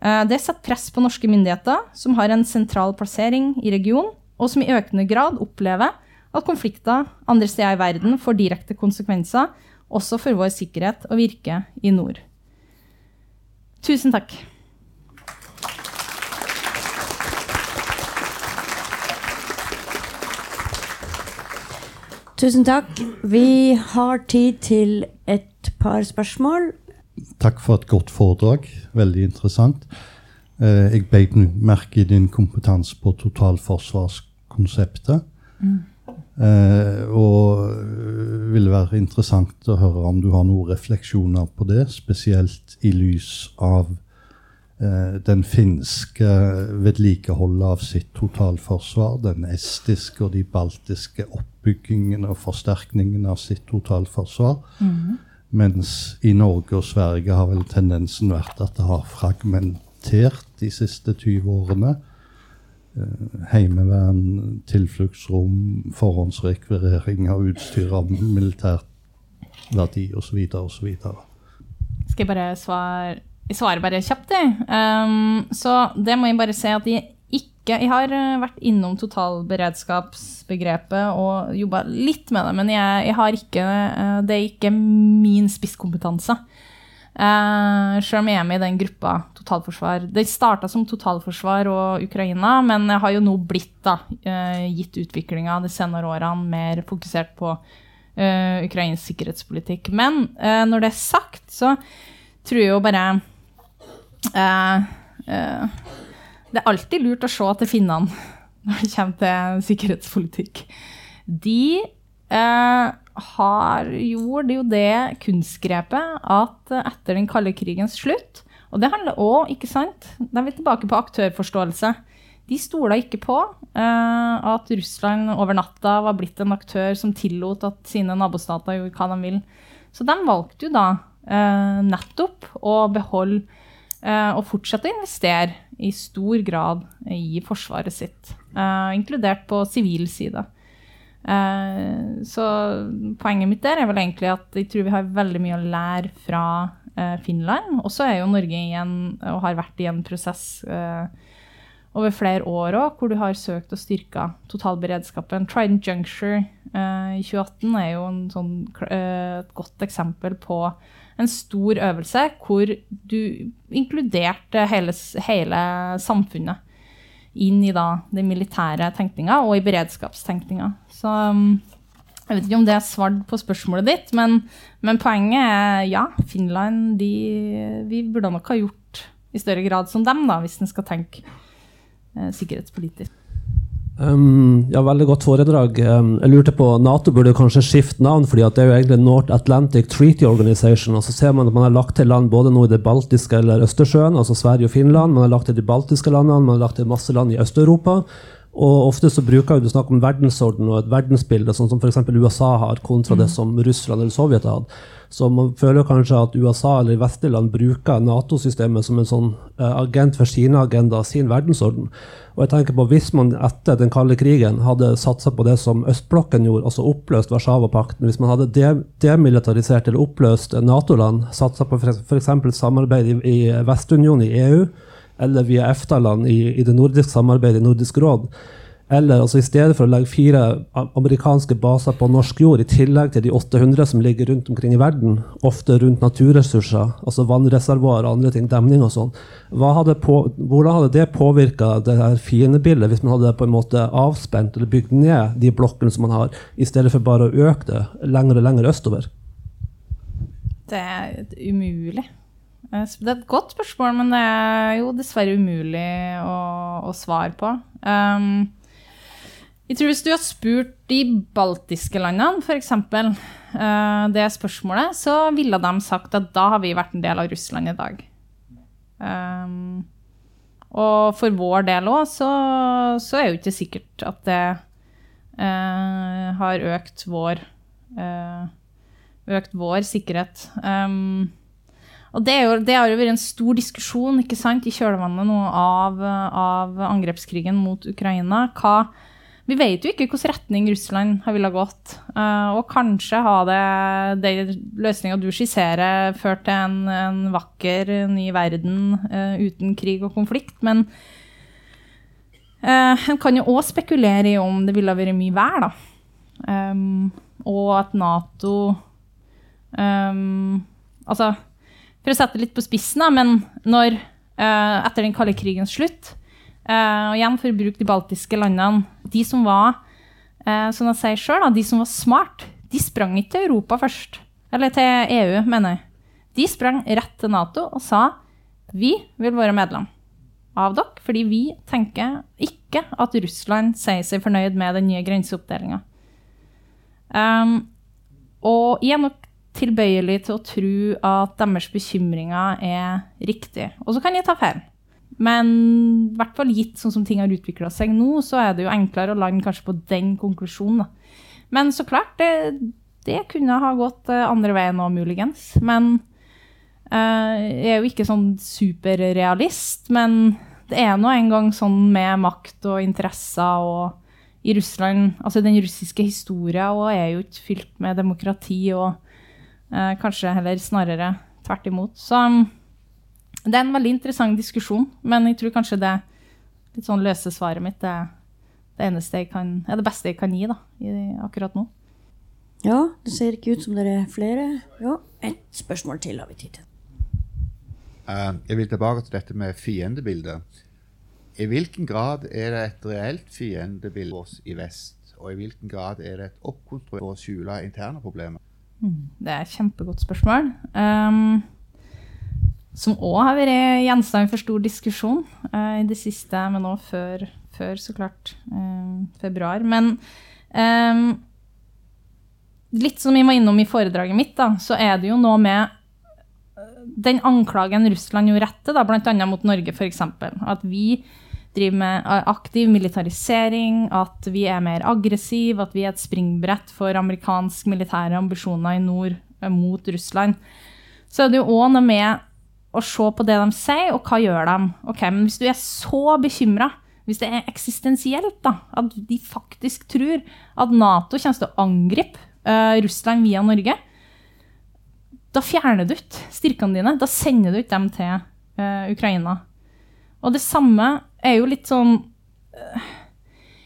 Det setter press på norske myndigheter, som har en sentral plassering i regionen, og som i økende grad opplever at konflikter andre steder i verden får direkte konsekvenser, også for vår sikkerhet og virke i nord. Tusen takk. Tusen takk. Vi har tid til et par spørsmål. Takk for et godt foredrag. Veldig interessant. Eh, jeg beit merke i din kompetanse på totalforsvarskonseptet. Mm. Eh, og eh, ville være interessant å høre om du har noen refleksjoner på det, spesielt i lys av eh, den finske vedlikeholdet av sitt totalforsvar, den estiske og de baltiske oppbyggingen og forsterkningen av sitt totalforsvar. Mm -hmm. Mens i Norge og Sverige har vel tendensen vært at det har fragmentert de siste 20 årene. Eh, heimevern, tilfluktsrom, forhåndsrekvirering av utstyr av militært verdi osv. osv. Skal jeg bare svare Jeg svarer bare kjapt, jeg. Um, så det må jeg bare si at jeg ikke Jeg har eh, vært innom totalberedskapsbegrepet og jobba litt med det, men jeg, jeg har ikke eh, Det er ikke min spisskompetanse. Uh, Selv om jeg er med i den gruppa totalforsvar. Det starta som totalforsvar og Ukraina, men jeg har jo nå blitt, da, uh, gitt utviklinga de senere årene, mer fokusert på uh, ukrainsk sikkerhetspolitikk. Men når det er sagt, så tror jeg jo bare Det er alltid lurt å se til finnene når det kommer til sikkerhetspolitikk. De har, gjorde jo det kunstgrepet at etter den kalde krigens slutt Og det handler òg, ikke sant Da er vi tilbake på aktørforståelse. De stola ikke på eh, at Russland over natta var blitt en aktør som tillot at sine nabostater gjorde hva de vil. Så de valgte jo da eh, nettopp å beholde eh, og fortsette å investere i stor grad i forsvaret sitt, inkludert på sivil side. Eh, så poenget mitt der er vel egentlig at jeg tror vi har veldig mye å lære fra eh, Finland. Og så er jo Norge i en, og har vært i en prosess eh, over flere år òg, hvor du har søkt å styrke totalberedskapen. Trident Juncture i 2018 er jo sånn, et godt eksempel på en stor øvelse hvor du inkluderte hele, hele samfunnet inn i da, den militære tenkninga og i beredskapstenkninga. Så um, jeg vet ikke om det er svart på spørsmålet ditt, men, men poenget er ja, Finland de, Vi burde nok ha gjort i større grad som dem, da, hvis en skal tenke eh, sikkerhetspolitisk. Um, ja, Veldig godt foredrag. Um, jeg lurte på, Nato burde kanskje skifte navn, fordi det er jo egentlig North Atlantic Treaty Organization. og så ser Man at man har lagt til land både nå i det baltiske eller Østersjøen, altså Sverige og Finland. Man har lagt til de baltiske landene, man har lagt til masse land i Øst-Europa. Og ofte så bruker du snakk om verdensorden og et verdensbilde, sånn som f.eks. USA har, kontra det mm. som Russland eller Sovjet har hatt. Så man føler kanskje at USA eller vestlige land bruker Nato-systemet som en sånn uh, agent for sine agendaer, sin verdensorden. Og jeg tenker på Hvis man etter den kalde krigen hadde satsa på det som østblokken gjorde, altså oppløst Warszawapakten, hvis man hadde demilitarisert eller oppløst Nato-land, satsa på f.eks. samarbeid i Vestunionen i EU, eller via EFTA-land i, i det nordiske samarbeidet i Nordisk råd, eller altså, I stedet for å legge fire amerikanske baser på norsk jord, i tillegg til de 800 som ligger rundt omkring i verden, ofte rundt naturressurser, altså vannreservoarer og andre ting, demning og sånn, hvordan hadde det påvirka fiendebildet, hvis man hadde på en måte avspent eller bygd ned de blokkene som man har, i stedet for bare å øke det lenger og lenger østover? Det er umulig. Eh, det er et godt spørsmål, men det er jo dessverre umulig å, å svare på. Um, jeg tror Hvis du har spurt de baltiske landene, f.eks., uh, eh, det spørsmålet, så ville de sagt at da har vi vært en del av Russland i dag. Um, og for vår del òg, så, så, er jo ikke sikkert at det uh, har økt vår, uh, økt vår sikkerhet. Um, og det, jo, det, har jo vært en stor diskusjon i kjølvannet nå av, av angrepskrigen mot Ukraina. Hva vi vet jo ikke hvilken retning Russland har villet gått. Uh, og kanskje har det, det løsninga du skisserer, ført til en, en vakker ny verden uh, uten krig og konflikt. Men uh, en kan jo òg spekulere i om det ville vært mye vær, da. Um, og at Nato um, Altså, for å sette det litt på spissen, da, men når etter den kalde krigens slutt Uh, og igjen, for å bruke de baltiske landene De som var uh, som jeg sier selv, de som var smart, de sprang ikke til Europa først. Eller til EU, mener jeg. De sprang rett til Nato og sa vi vil være medlem av dere, fordi vi tenker ikke at Russland sier seg fornøyd med den nye grenseoppdelinga. Um, og jeg er nok tilbøyelig til å tro at deres bekymringer er riktige. Og så kan jeg ta feil. Men i hvert fall gitt sånn som ting har utvikla seg nå, så er det jo enklere å lande kanskje på den konklusjonen. Men så klart, det, det, kunne ha gått eh, andre veien òg, muligens. Men uh, jeg er jo ikke sånn superrealist. Men det er nå engang sånn med makt og interesser og i Russland Altså den russiske historien er jo ikke fylt med demokrati og uh, kanskje heller snarere tvert imot. Så det er en veldig interessant diskusjon, men jeg tror kanskje det litt sånn løse svaret mitt det, det eneste jeg kan, er det beste jeg kan gi da, akkurat nå. Ja, det ser ikke ut som det er flere. Ja, et spørsmål til har vi tid til. Uh, jeg vil tilbake til dette med fiendebildet. I hvilken grad er det et reelt fiendebilde for oss i vest? Og i hvilken grad er det et oppkonstruert for å skjule interne problemer? Det er et kjempegodt spørsmål. Um, som òg har vært gjenstand for stor diskusjon uh, i det siste, men òg før, før, så klart, uh, februar. Men um, litt som vi var innom i foredraget mitt, da, så er det jo noe med den anklagen Russland jo retter, bl.a. mot Norge, f.eks. At vi driver med aktiv militarisering, at vi er mer aggressive, at vi er et springbrett for amerikansk militære ambisjoner i nord mot Russland. Så er det jo òg noe med å se på det de sier, og hva gjør de? Ok, men Hvis du er så bekymra, hvis det er eksistensielt, da, at de faktisk tror at Nato kommer til å angripe uh, Russland via Norge, da fjerner du ut styrkene dine. Da sender du ut dem til uh, Ukraina. Og det samme er jo litt sånn eh,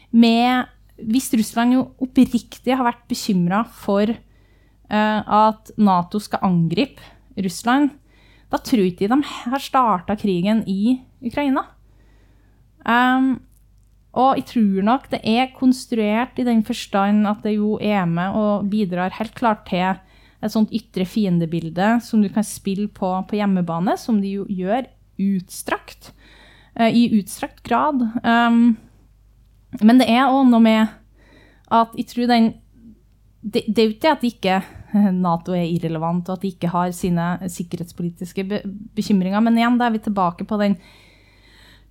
med Hvis Russland jo oppriktig har vært bekymra for eh, at Nato skal angripe Russland, da tror ikke de har starta krigen i Ukraina. Um, og jeg tror nok det er konstruert i den forstand at det jo er med og bidrar helt klart til et sånt ytre fiendebilde som du kan spille på på hjemmebane, som de jo gjør utstrakt. Uh, I utstrakt grad. Um, men det er òg noe med at jeg tror den det, det er jo ikke at ikke Nato er irrelevant, og at de ikke har sine sikkerhetspolitiske be bekymringer, men igjen, da er vi tilbake på den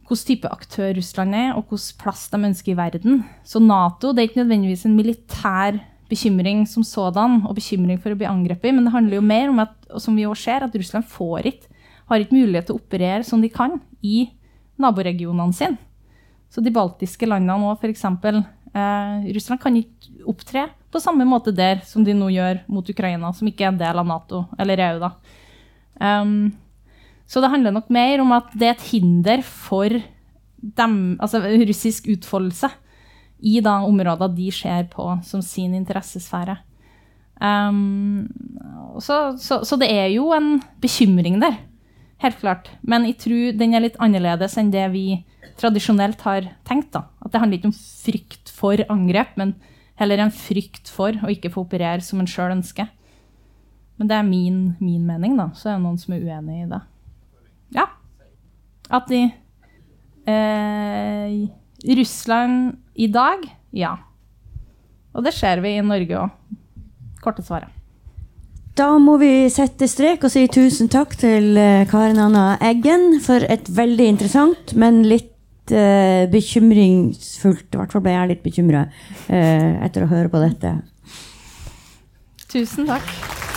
hvilken type aktør Russland er, og hvilken plass de ønsker i verden. Så Nato det er ikke nødvendigvis en militær bekymring som sådan, og bekymring for å bli angrepet, men det handler jo mer om at, som vi også ser, at Russland får ikke, har ikke mulighet til å operere som de kan i naboregionene sine. Så de baltiske landene òg, f.eks. Eh, Russland kan ikke opptre på samme måte der som de nå gjør mot Ukraina, som ikke er en del av Nato, eller EU, da. Um, så det handler nok mer om at det er et hinder for dem, altså russisk utfoldelse i da områder de ser på som sin interessesfære. Um, så, så, så, det er jo en bekymring der, helt klart. Men jeg tror den er litt annerledes enn det vi tradisjonelt har tenkt. da. At det handler ikke om frykt for angrep, men heller en frykt for å ikke få operere som en sjøl ønsker. Men det er min, min mening, da. Så er det noen som er uenig i det. Ja. At i eh, Russland i dag ja. Og det ser vi i Norge òg. Korte svaret. Da må vi sette strek og si tusen takk til eh, Karen Anna Eggen for et veldig interessant, men litt uh, bekymringsfullt I hvert fall ble jeg litt bekymra uh, etter å høre på dette. Tusen takk.